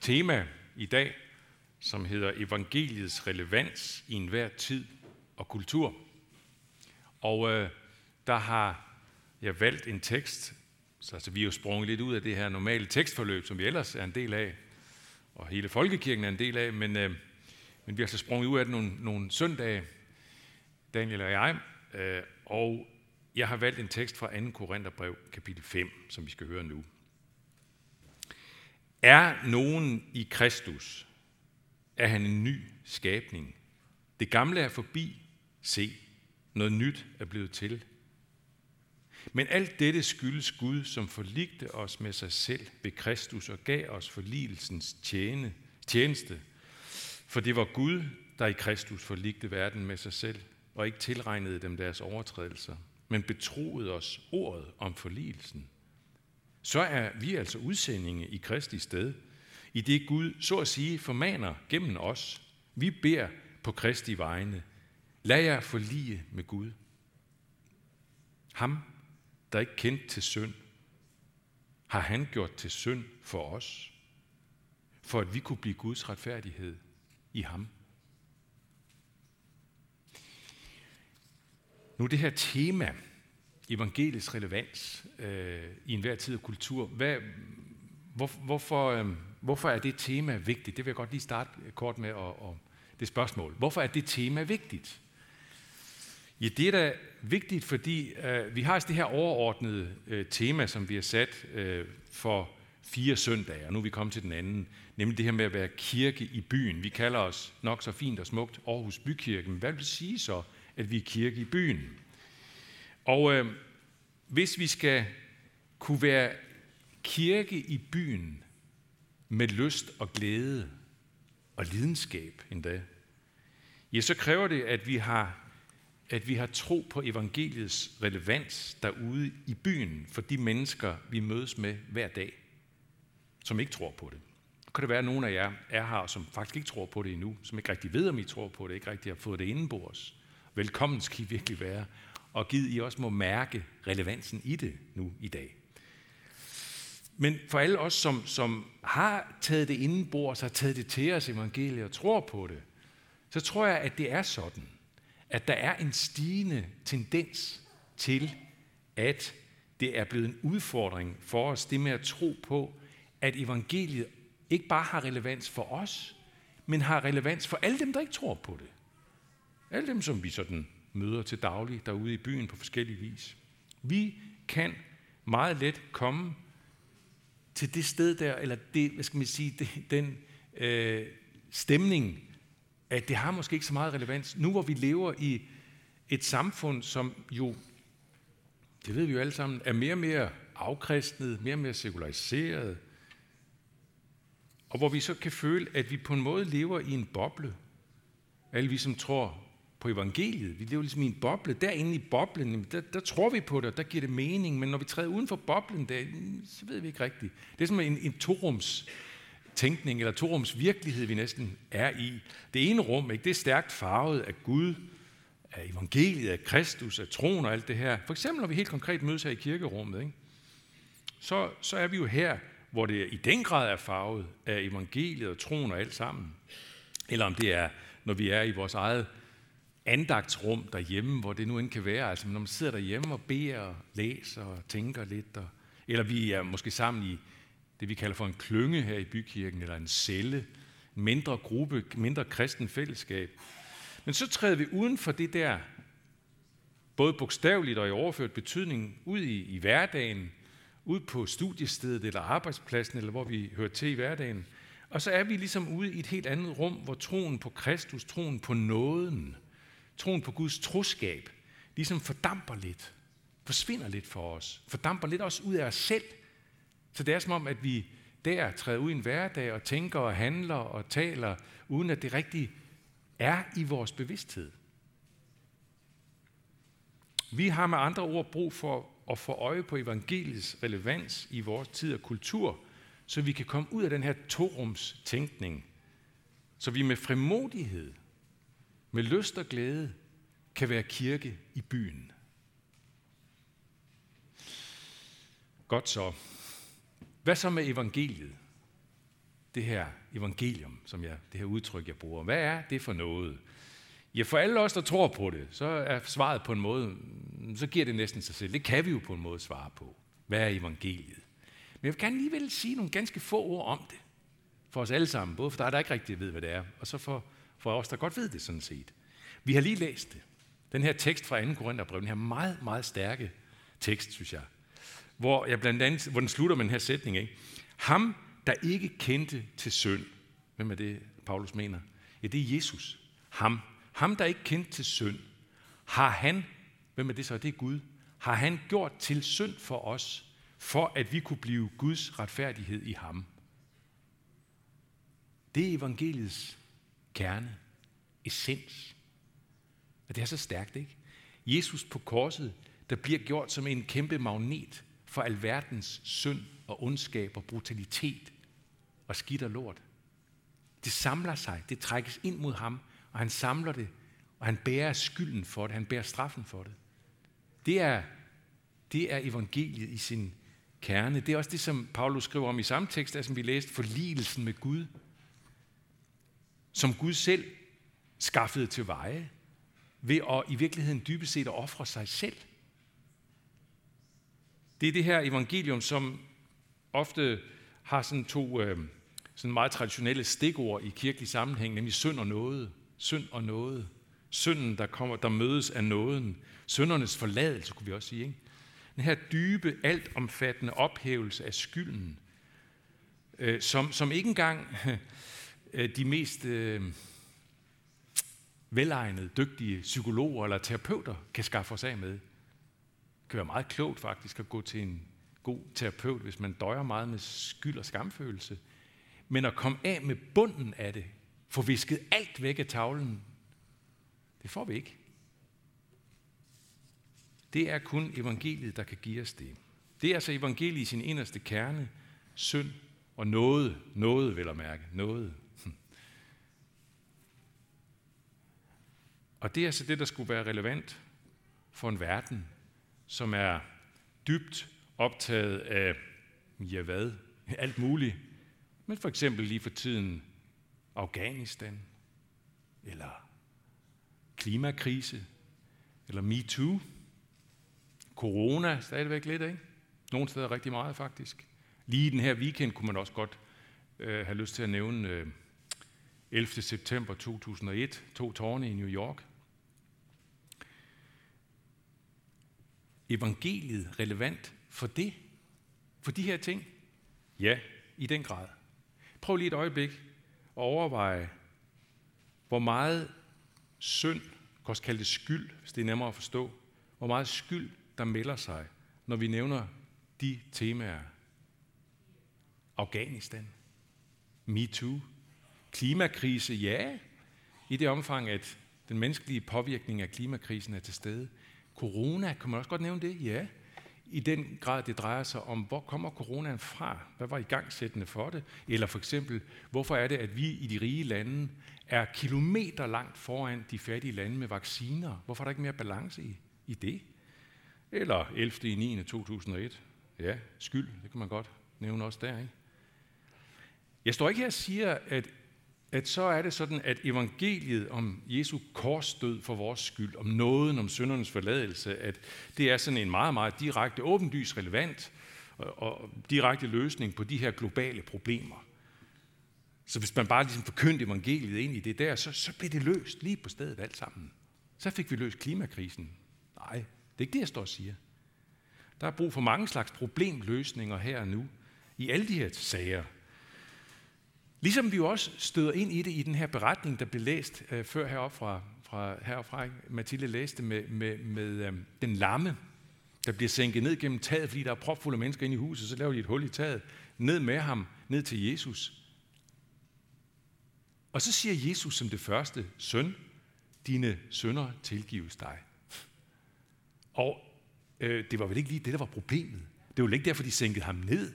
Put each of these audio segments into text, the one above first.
tema i dag, som hedder Evangeliets relevans i enhver tid og kultur. Og øh, der har jeg valgt en tekst, så altså, vi er jo sprunget lidt ud af det her normale tekstforløb, som vi ellers er en del af, og hele folkekirken er en del af, men, øh, men vi har så altså sprunget ud af det nogle, nogle søndage, Daniel og jeg, øh, og jeg har valgt en tekst fra 2. Korintherbrev, kapitel 5, som vi skal høre nu. Er nogen i Kristus, er han en ny skabning. Det gamle er forbi. Se, noget nyt er blevet til. Men alt dette skyldes Gud, som forligte os med sig selv ved Kristus og gav os forligelsens tjene, tjeneste. For det var Gud, der i Kristus forligte verden med sig selv, og ikke tilregnede dem deres overtrædelser, men betroede os ordet om forligelsen. Så er vi altså udsendinge i Kristi sted, i det Gud så at sige formaner gennem os. Vi beder på Kristi vegne. Lad jer forlige med Gud. Ham, der ikke kendt til synd, har han gjort til synd for os, for at vi kunne blive Guds retfærdighed i ham. Nu det her tema, evangelisk relevans øh, i enhver tid og kultur, hvad, hvor, hvorfor, øh, hvorfor er det tema vigtigt? Det vil jeg godt lige starte kort med og, og det spørgsmål. Hvorfor er det tema vigtigt? Ja, det er da vigtigt, fordi øh, vi har altså det her overordnede øh, tema, som vi har sat øh, for fire søndage, og nu er vi kommet til den anden, nemlig det her med at være kirke i byen. Vi kalder os nok så fint og smukt Aarhus Bykirken. Hvad vil det sige så, at vi er kirke i byen? Og øh, hvis vi skal kunne være kirke i byen med lyst og glæde og lidenskab endda, ja, så kræver det, at vi har at vi har tro på evangeliets relevans derude i byen for de mennesker, vi mødes med hver dag, som ikke tror på det. Kan det være, at nogle af jer er her, som faktisk ikke tror på det endnu, som ikke rigtig ved, om I tror på det, ikke rigtig har fået det indenbords. Velkommen skal I virkelig være, og givet I også må mærke relevansen i det nu i dag. Men for alle os, som, som har taget det indenbords, har taget det til os evangeliet og tror på det, så tror jeg, at det er sådan – at der er en stigende tendens til, at det er blevet en udfordring for os, det med at tro på, at evangeliet ikke bare har relevans for os, men har relevans for alle dem, der ikke tror på det. Alle dem, som vi sådan møder til daglig derude i byen på forskellige vis. Vi kan meget let komme til det sted der, eller det, hvad skal man sige, det, den øh, stemning, at det har måske ikke så meget relevans. Nu hvor vi lever i et samfund, som jo, det ved vi jo alle sammen, er mere og mere afkristnet, mere og mere sekulariseret, og hvor vi så kan føle, at vi på en måde lever i en boble. Alle vi, som tror på evangeliet, vi lever ligesom i en boble. Derinde i boblen, der, der tror vi på det, og der giver det mening, men når vi træder uden for boblen, der, så ved vi ikke rigtigt. Det er som en, en torums tænkning eller torums virkelighed, vi næsten er i. Det ene rum, ikke, det er stærkt farvet af Gud, af evangeliet, af Kristus, af troen og alt det her. For eksempel når vi helt konkret mødes her i kirkerummet, ikke, så, så er vi jo her, hvor det i den grad er farvet af evangeliet og troen og alt sammen. Eller om det er, når vi er i vores eget andagtsrum derhjemme, hvor det nu end kan være. Altså når man sidder derhjemme og beder og læser og tænker lidt. Og, eller vi er måske sammen i det vi kalder for en klynge her i bykirken, eller en celle, en mindre gruppe, mindre kristen fællesskab. Men så træder vi uden for det der, både bogstaveligt og i overført betydning, ud i, i hverdagen, ud på studiestedet eller arbejdspladsen, eller hvor vi hører til i hverdagen. Og så er vi ligesom ude i et helt andet rum, hvor troen på Kristus, troen på nåden, troen på Guds troskab, ligesom fordamper lidt, forsvinder lidt for os, fordamper lidt også ud af os selv, så det er som om, at vi der træder ud i en hverdag og tænker og handler og taler, uden at det rigtigt er i vores bevidsthed. Vi har med andre ord brug for at få øje på evangeliets relevans i vores tid og kultur, så vi kan komme ud af den her torums tænkning, så vi med frimodighed, med lyst og glæde, kan være kirke i byen. Godt så. Hvad så med evangeliet? det her evangelium, som jeg, det her udtryk, jeg bruger. Hvad er det for noget? Ja, for alle os, der tror på det, så er svaret på en måde, mm, så giver det næsten sig selv. Det kan vi jo på en måde svare på. Hvad er evangeliet? Men jeg vil gerne alligevel sige nogle ganske få ord om det. For os alle sammen. Både for dig, der ikke rigtig ved, hvad det er, og så for, for os, der godt ved det sådan set. Vi har lige læst det. Den her tekst fra 2. Korintherbrev, den her meget, meget stærke tekst, synes jeg. Hvor, jeg blandt andet, hvor den slutter med den her sætning. Ikke? Ham, der ikke kendte til synd. Hvem er det, Paulus mener? Ja, det er Jesus. Ham. Ham, der ikke kendte til synd. Har han, hvem er det så? Det er Gud. Har han gjort til synd for os, for at vi kunne blive Guds retfærdighed i ham. Det er evangeliets kerne, essens. Og det er så stærkt, ikke? Jesus på korset, der bliver gjort som en kæmpe magnet for alverdens synd og ondskab og brutalitet og skidt og lort. Det samler sig, det trækkes ind mod ham, og han samler det, og han bærer skylden for det, han bærer straffen for det. Det er, det er evangeliet i sin kerne. Det er også det, som Paulus skriver om i samme tekst, som vi læste, forligelsen med Gud, som Gud selv skaffede til veje, ved at i virkeligheden dybest set at ofre sig selv. Det er det her evangelium, som ofte har sådan to øh, sådan meget traditionelle stikord i kirkelig sammenhæng, nemlig synd og noget. Synd og noget. Synden, der, kommer, der mødes af nåden. Syndernes forladelse, kunne vi også sige. Ikke? Den her dybe, altomfattende ophævelse af skylden, øh, som, som ikke engang øh, Øh, de mest øh, velegnede, dygtige psykologer eller terapeuter kan skaffe os af med. Det kan være meget klogt faktisk at gå til en god terapeut, hvis man døjer meget med skyld og skamfølelse. Men at komme af med bunden af det, få visket alt væk af tavlen, det får vi ikke. Det er kun evangeliet, der kan give os det. Det er altså evangeliet i sin inderste kerne, synd og noget, noget vil at mærke, noget. Og det er altså det, der skulle være relevant for en verden, som er dybt optaget af, ja hvad, alt muligt. Men for eksempel lige for tiden Afghanistan, eller klimakrise, eller MeToo, corona stadigvæk lidt, ikke? Nogle steder rigtig meget faktisk. Lige den her weekend kunne man også godt øh, have lyst til at nævne øh, 11. september 2001, to tårne i New York. Evangeliet relevant for det? For de her ting? Ja, i den grad. Prøv lige et øjeblik at overveje, hvor meget synd, kan også kalde det skyld, hvis det er nemmere at forstå, hvor meget skyld, der melder sig, når vi nævner de temaer. Afghanistan, MeToo, klimakrise, ja, i det omfang, at den menneskelige påvirkning af klimakrisen er til stede. Corona, kan man også godt nævne det? Ja. I den grad, det drejer sig om, hvor kommer coronaen fra? Hvad var i gangsættende for det? Eller for eksempel, hvorfor er det, at vi i de rige lande er kilometer langt foran de fattige lande med vacciner? Hvorfor er der ikke mere balance i, i det? Eller 11. i 9. 2001. Ja, skyld, det kan man godt nævne også der, ikke? Jeg står ikke her og siger, at at så er det sådan, at evangeliet om Jesu korsdød for vores skyld, om nåden, om syndernes forladelse, at det er sådan en meget, meget direkte, åbenlyst relevant og, og direkte løsning på de her globale problemer. Så hvis man bare ligesom forkyndte evangeliet ind i det der, så, så blev det løst lige på stedet alt sammen. Så fik vi løst klimakrisen. Nej, det er ikke det, jeg står og siger. Der er brug for mange slags problemløsninger her og nu i alle de her sager. Ligesom vi jo også støder ind i det i den her beretning, der blev læst øh, før heroppe fra, fra herfra, Mathilde læste med, med, med øh, den lamme, der bliver sænket ned gennem taget, fordi der er propfulde mennesker inde i huset, så laver de et hul i taget, ned med ham, ned til Jesus. Og så siger Jesus som det første, søn, dine sønder tilgives dig. Og øh, det var vel ikke lige det, der var problemet. Det var vel ikke derfor, de sænkede ham ned.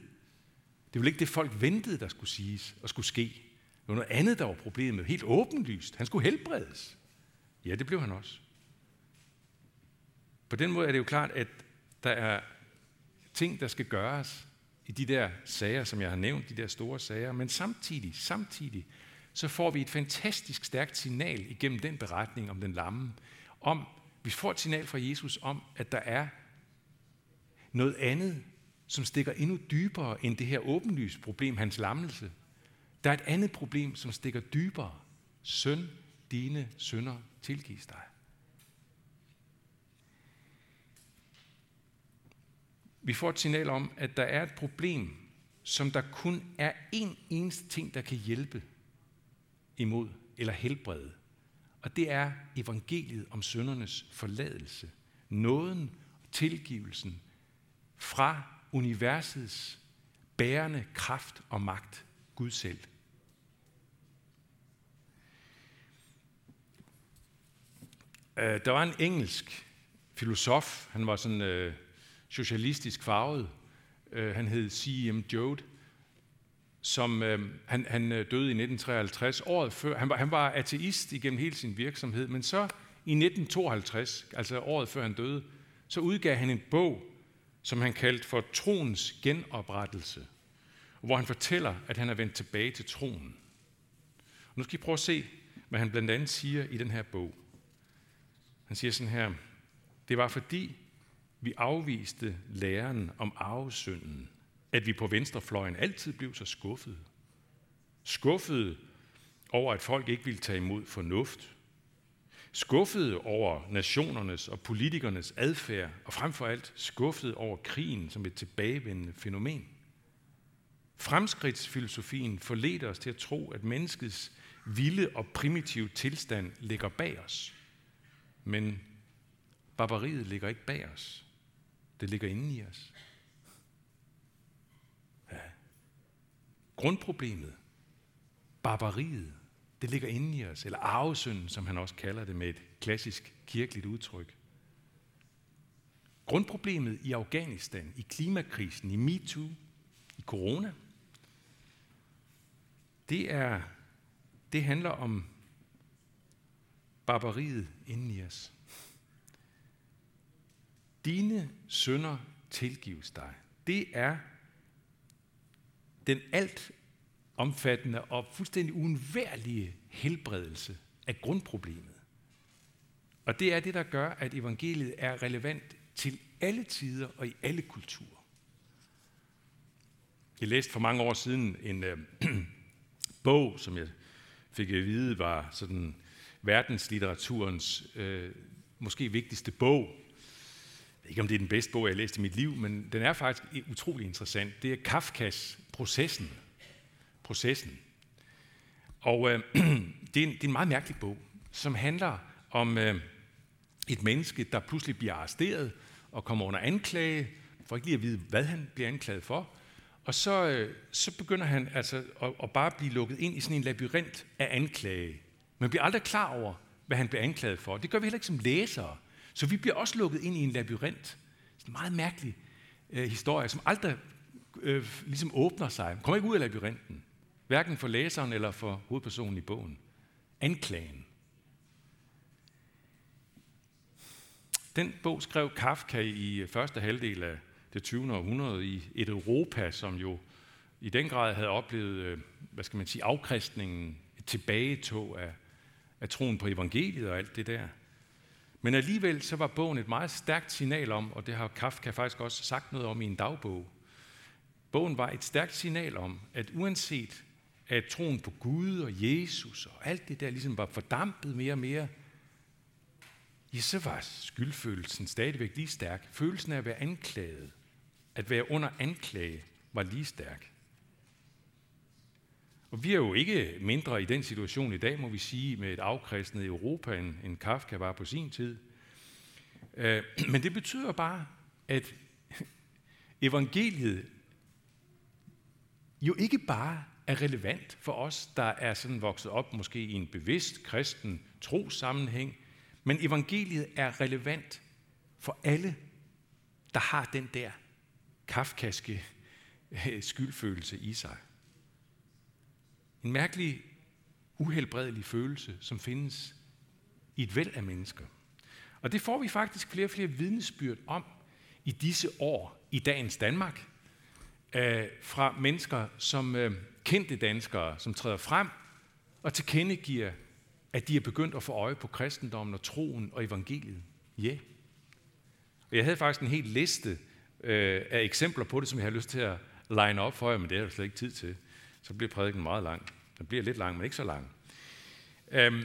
Det var ikke det, folk ventede, der skulle siges og skulle ske. Det var noget andet, der var problemet. Helt åbenlyst. Han skulle helbredes. Ja, det blev han også. På den måde er det jo klart, at der er ting, der skal gøres. i de der sager, som jeg har nævnt, de der store sager, men samtidig, samtidig, så får vi et fantastisk stærkt signal igennem den beretning om den lamme, om, vi får et signal fra Jesus om, at der er noget andet, som stikker endnu dybere end det her åbenlyse problem, hans lammelse. Der er et andet problem, som stikker dybere. Søn, dine sønder tilgives dig. Vi får et signal om, at der er et problem, som der kun er én eneste ting, der kan hjælpe imod eller helbrede. Og det er evangeliet om søndernes forladelse. Nåden og tilgivelsen fra universets bærende kraft og magt, Gud selv. Øh, der var en engelsk filosof, han var sådan øh, socialistisk farvet, øh, han hed C.M. Joad, som øh, han, han øh, døde i 1953, året før. Han var, han var ateist igennem hele sin virksomhed, men så i 1952, altså året før han døde, så udgav han en bog, som han kaldte for troens genoprettelse, hvor han fortæller, at han er vendt tilbage til troen. Og nu skal I prøve at se, hvad han blandt andet siger i den her bog. Han siger sådan her, det var fordi vi afviste læren om arvesynden, at vi på venstrefløjen altid blev så skuffede. Skuffede over, at folk ikke ville tage imod fornuft. Skuffede over nationernes og politikernes adfærd, og frem for alt skuffede over krigen som et tilbagevendende fænomen. Fremskridtsfilosofien forleder os til at tro, at menneskets vilde og primitive tilstand ligger bag os. Men barbariet ligger ikke bag os. Det ligger inde i os. Ja. Grundproblemet, barbariet, det ligger inde i os, eller arvesynden, som han også kalder det med et klassisk kirkeligt udtryk. Grundproblemet i Afghanistan, i klimakrisen, i MeToo, i corona, det, er, det handler om barbariet inden i os. Dine sønder tilgives dig. Det er den alt omfattende og fuldstændig uundværlige helbredelse af grundproblemet. Og det er det, der gør, at evangeliet er relevant til alle tider og i alle kulturer. Jeg læste for mange år siden en øh, bog, som jeg fik at vide var sådan verdenslitteraturens øh, måske vigtigste bog. Jeg ved ikke, om det er den bedste bog, jeg har læst i mit liv, men den er faktisk utrolig interessant. Det er Kafkas Processen. Processen. Og øh, det, er en, det er en meget mærkelig bog, som handler om øh, et menneske, der pludselig bliver arresteret og kommer under anklage, for ikke lige at vide, hvad han bliver anklaget for. Og så, øh, så begynder han altså at, at bare blive lukket ind i sådan en labyrint af anklage. Man bliver aldrig klar over, hvad han bliver anklaget for. Det gør vi heller ikke som læsere. Så vi bliver også lukket ind i en labyrint. En meget mærkelig øh, historie, som aldrig øh, ligesom åbner sig. Man kommer ikke ud af labyrinten. Hverken for læseren eller for hovedpersonen i bogen. Anklagen. Den bog skrev Kafka i øh, første halvdel af det 20. århundrede i et Europa, som jo i den grad havde oplevet, øh, hvad skal man sige, afkristningen, et tilbagetog af, af troen på evangeliet og alt det der. Men alligevel så var bogen et meget stærkt signal om, og det har Kafka faktisk også sagt noget om i en dagbog. Bogen var et stærkt signal om, at uanset at troen på Gud og Jesus og alt det der ligesom var fordampet mere og mere, ja, så var skyldfølelsen stadigvæk lige stærk. Følelsen af at være anklaget, at være under anklage, var lige stærk. Og vi er jo ikke mindre i den situation i dag, må vi sige, med et afkristnet Europa, end, end Kafka var på sin tid. Øh, men det betyder bare, at evangeliet jo ikke bare er relevant for os, der er sådan vokset op måske i en bevidst kristen trosammenhæng, men evangeliet er relevant for alle, der har den der kafkaske øh, skyldfølelse i sig. En mærkelig, uhelbredelig følelse, som findes i et væld af mennesker. Og det får vi faktisk flere og flere vidnesbyrd om i disse år i dagens Danmark øh, fra mennesker, som øh, kendte danskere, som træder frem og tilkendegiver, at de er begyndt at få øje på kristendommen og troen og evangeliet. Ja. Yeah. Jeg havde faktisk en hel liste øh, af eksempler på det, som jeg har lyst til at line op for jer, men det er der slet ikke tid til. Så bliver prædiken meget lang. Den bliver lidt lang, men ikke så lang. Øhm,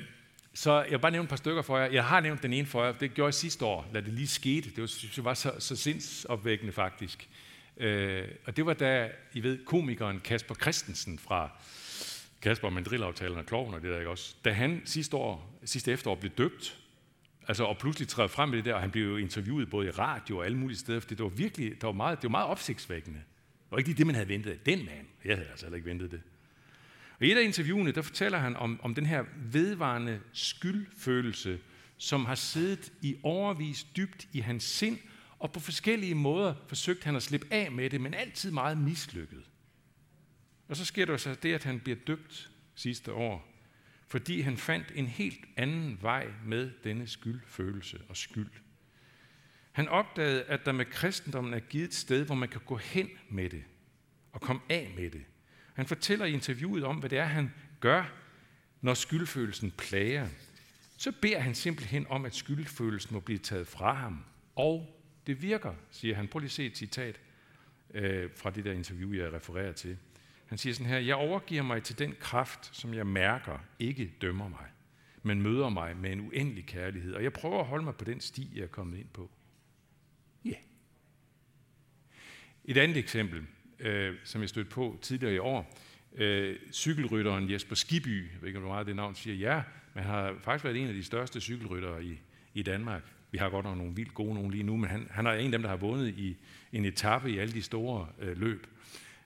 så jeg vil bare nævne et par stykker for jer. Jeg har nævnt den ene for jer. Det gjorde jeg sidste år, da det lige skete. Det var, synes jeg var så, så sindsopvækkende faktisk. Øh, og det var da, I ved, komikeren Kasper Christensen fra Kasper Mandrilaftalen og Kloven og det der, ikke også? Da han sidste, år, sidste efterår blev døbt, altså og pludselig træder frem med det der, og han blev jo interviewet både i radio og alle mulige steder, fordi det var virkelig, det var meget, det var meget opsigtsvækkende. Det var ikke lige det, man havde ventet af den mand. Jeg havde altså heller ikke ventet det. Og i et af interviewene, der fortæller han om, om den her vedvarende skyldfølelse, som har siddet i overvis dybt i hans sind, og på forskellige måder forsøgte han at slippe af med det, men altid meget mislykket. Og så sker der så det, at han bliver døbt sidste år, fordi han fandt en helt anden vej med denne skyldfølelse og skyld. Han opdagede, at der med kristendommen er givet et sted, hvor man kan gå hen med det og komme af med det. Han fortæller i interviewet om, hvad det er, han gør, når skyldfølelsen plager. Så beder han simpelthen om, at skyldfølelsen må blive taget fra ham. Og det virker, siger han. Prøv lige at se et citat øh, fra det der interview, jeg refererer til. Han siger sådan her, jeg overgiver mig til den kraft, som jeg mærker ikke dømmer mig, men møder mig med en uendelig kærlighed. Og jeg prøver at holde mig på den sti, jeg er kommet ind på. Ja. Yeah. Et andet eksempel, øh, som jeg stødte på tidligere i år, øh, cykelrytteren Jesper Skiby, jeg ved ikke, hvor meget det navn siger, ja, men han har faktisk været en af de største cykelryttere i, i Danmark. Vi har godt nok nogle vildt gode nogle lige nu, men han, han er en af dem, der har vundet i en etape i alle de store øh, løb.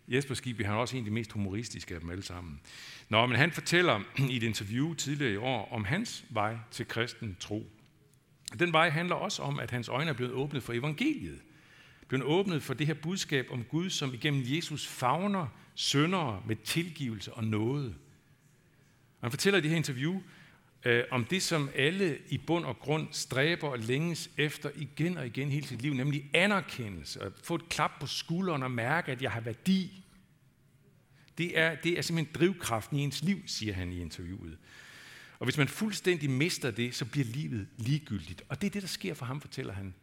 Jesper Skibby, han er også en af de mest humoristiske af dem alle sammen. Nå, men han fortæller i et interview tidligere i år om hans vej til kristen tro. Den vej handler også om, at hans øjne er blevet åbnet for evangeliet. Blevet åbnet for det her budskab om Gud, som igennem Jesus favner syndere med tilgivelse og nåde. Og han fortæller i det her interview øh, om det, som alle i bund og grund stræber og længes efter igen og igen hele sit liv, nemlig anerkendelse, at få et klap på skulderen og mærke, at jeg har værdi. Det er, det er simpelthen drivkraften i ens liv, siger han i interviewet. Og hvis man fuldstændig mister det, så bliver livet ligegyldigt. Og det er det, der sker for ham, fortæller han,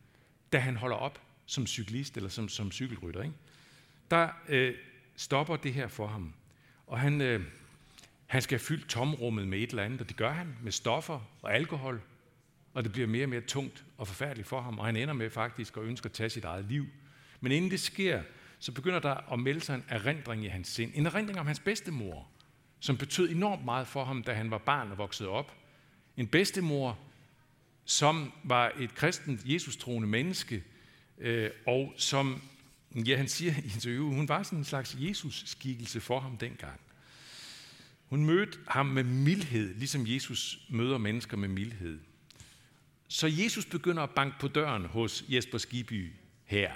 da han holder op som cyklist eller som, som cykelrytter. Ikke? Der øh, stopper det her for ham. Og han, øh, han skal fylde tomrummet med et eller andet, og det gør han med stoffer og alkohol. Og det bliver mere og mere tungt og forfærdeligt for ham, og han ender med faktisk at ønske at tage sit eget liv. Men inden det sker, så begynder der at melde sig en erindring i hans sind. En erindring om hans bedstemor, som betød enormt meget for ham, da han var barn og voksede op. En bedstemor, som var et kristent, Jesus-troende menneske, øh, og som, ja, han siger i interviewet, hun var sådan en slags Jesus-skikkelse for ham dengang. Hun mødte ham med mildhed, ligesom Jesus møder mennesker med mildhed. Så Jesus begynder at banke på døren hos Jesper Skiby her,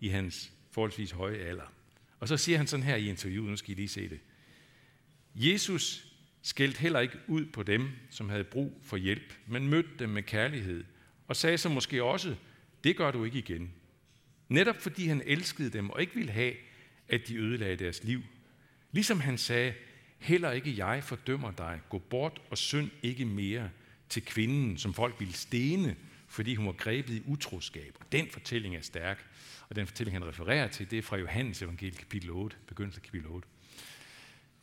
i hans forholdsvis høje alder. Og så siger han sådan her i interviewet, nu skal I lige se det. Jesus skældte heller ikke ud på dem, som havde brug for hjælp, men mødte dem med kærlighed, og sagde så måske også, det gør du ikke igen. Netop fordi han elskede dem og ikke ville have, at de ødelagde deres liv. Ligesom han sagde, heller ikke jeg fordømmer dig, gå bort og synd ikke mere til kvinden, som folk ville stene, fordi hun var grebet i utroskab. Og den fortælling er stærk, og den fortælling, han refererer til, det er fra Johannes evangeliet kapitel 8, begyndelse af kapitel 8.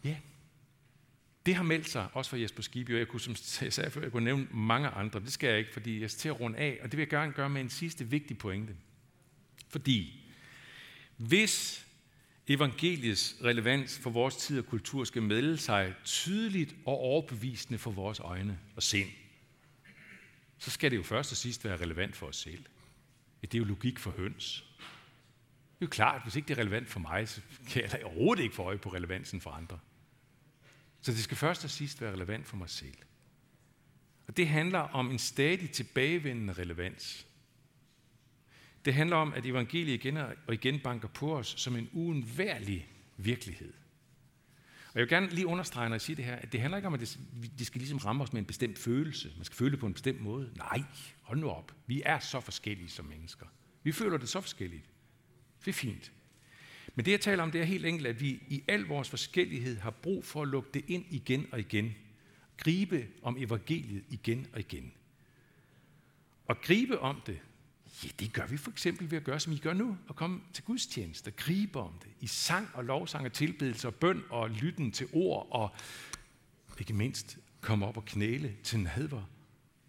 Ja, det har meldt sig, også for Jesper Skibby, og jeg kunne, som jeg sagde før, jeg kunne nævne mange andre, det skal jeg ikke, fordi jeg skal til at runde af, og det vil jeg gerne gøre med en sidste vigtig pointe. Fordi hvis evangeliets relevans for vores tid og kultur skal melde sig tydeligt og overbevisende for vores øjne og sind, så skal det jo først og sidst være relevant for os selv. Det er jo logik for høns. Det er jo klart, hvis ikke det er relevant for mig, så kan jeg overhovedet ikke få øje på relevansen for andre. Så det skal først og sidst være relevant for mig selv. Og det handler om en stadig tilbagevendende relevans. Det handler om, at evangeliet igen og igen banker på os som en uundværlig virkelighed. Og jeg vil gerne lige understrege, når jeg siger det her, at det handler ikke om, at det, det skal ligesom ramme os med en bestemt følelse. Man skal føle det på en bestemt måde. Nej, hold nu op. Vi er så forskellige som mennesker. Vi føler det så forskelligt. Det er fint. Men det, jeg taler om, det er helt enkelt, at vi i al vores forskellighed har brug for at lukke det ind igen og igen. Gribe om evangeliet igen og igen. Og gribe om det, ja, det gør vi for eksempel ved at gøre, som I gør nu, og komme til gudstjeneste, gribe om det, i sang og lovsang og tilbedelse og bøn og lytten til ord, og ikke mindst komme op og knæle til nadver,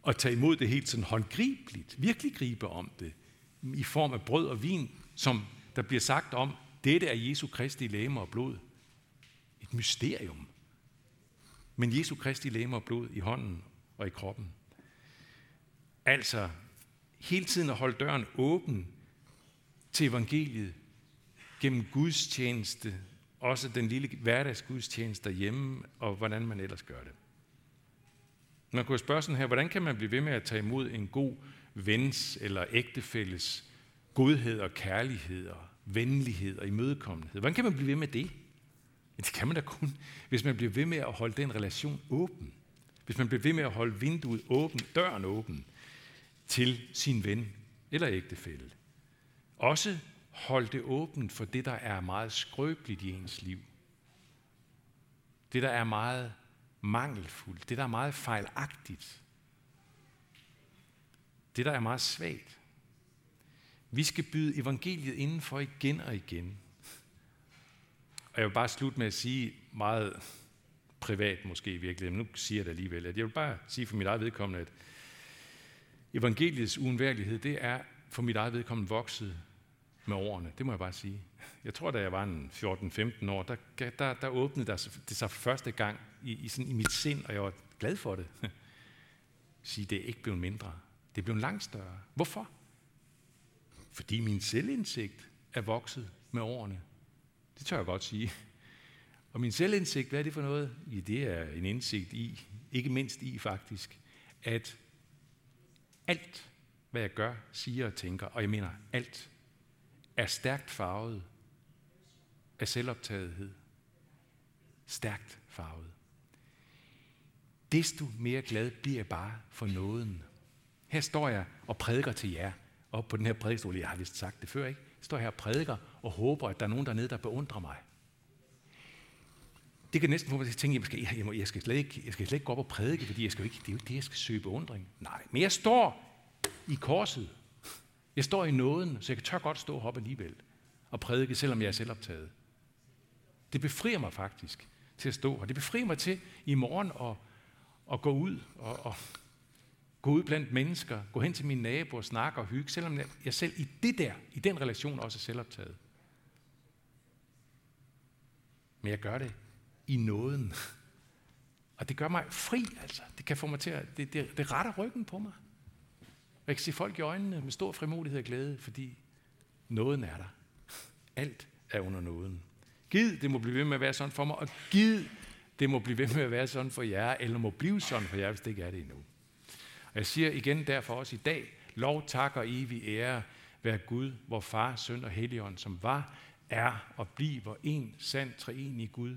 og tage imod det helt sådan håndgribeligt, virkelig gribe om det, i form af brød og vin, som der bliver sagt om, dette er Jesu Kristi læme og blod. Et mysterium. Men Jesu Kristi læme og blod i hånden og i kroppen. Altså, hele tiden at holde døren åben til evangeliet gennem Guds tjeneste, også den lille hverdagsgudstjeneste derhjemme, og hvordan man ellers gør det. Man kunne spørge sådan her, hvordan kan man blive ved med at tage imod en god vens eller ægtefælles godhed og kærlighed og venlighed og imødekommenhed? Hvordan kan man blive ved med det? Ja, det kan man da kun, hvis man bliver ved med at holde den relation åben. Hvis man bliver ved med at holde vinduet åben, døren åben til sin ven eller ægtefælle. Også hold det åbent for det, der er meget skrøbeligt i ens liv. Det, der er meget mangelfuldt. Det, der er meget fejlagtigt. Det, der er meget svagt. Vi skal byde evangeliet indenfor igen og igen. Og jeg vil bare slutte med at sige meget privat måske i virkeligheden, men nu siger jeg det alligevel, at jeg vil bare sige for mit eget vedkommende, at evangeliets uundværlighed, det er for mit eget vedkommende vokset med årene. Det må jeg bare sige. Jeg tror, da jeg var en 14-15 år, der, der, der åbnede det sig for første gang i, i, sådan, i mit sind, og jeg var glad for det. Sige, det er ikke blevet mindre. Det er blevet langt større. Hvorfor? Fordi min selvindsigt er vokset med årene. Det tør jeg godt sige. Og min selvindsigt, hvad er det for noget? Ja, det er en indsigt i, ikke mindst i faktisk, at alt, hvad jeg gør, siger og tænker, og jeg mener alt, er stærkt farvet af selvoptagethed. Stærkt farvet. Desto mere glad bliver jeg bare for nåden. Her står jeg og prædiker til jer, op på den her prædikestol. Jeg har vist sagt det før, ikke? Jeg står her og prædiker og håber, at der er nogen dernede, der beundrer mig. Det kan næsten få mig til at tænke, at jeg, skal, jeg, skal slet ikke, jeg skal slet ikke gå op og prædike, fordi jeg skal ikke, det er jo ikke det, jeg skal søge beundring. Nej, men jeg står i korset. Jeg står i nåden, så jeg kan tør godt stå op alligevel og prædike, selvom jeg er selvoptaget. Det befrier mig faktisk til at stå, og det befrier mig til i morgen at, at gå ud og, og gå ud blandt mennesker, gå hen til mine naboer, snakke og hygge, selvom jeg selv i det der, i den relation også er selvoptaget. Men jeg gør det i nåden. Og det gør mig fri, altså. Det kan få mig til at, det, det, det retter ryggen på mig. jeg kan se folk i øjnene med stor frimodighed og glæde, fordi nåden er der. Alt er under nåden. Gid, det må blive ved med at være sådan for mig, og gid, det må blive ved med at være sådan for jer, eller må blive sådan for jer, hvis det ikke er det endnu. Og jeg siger igen derfor også i dag, lov, tak og evig ære være Gud, vor far, søn og helligånd, som var, er og bliver en sand treenig Gud,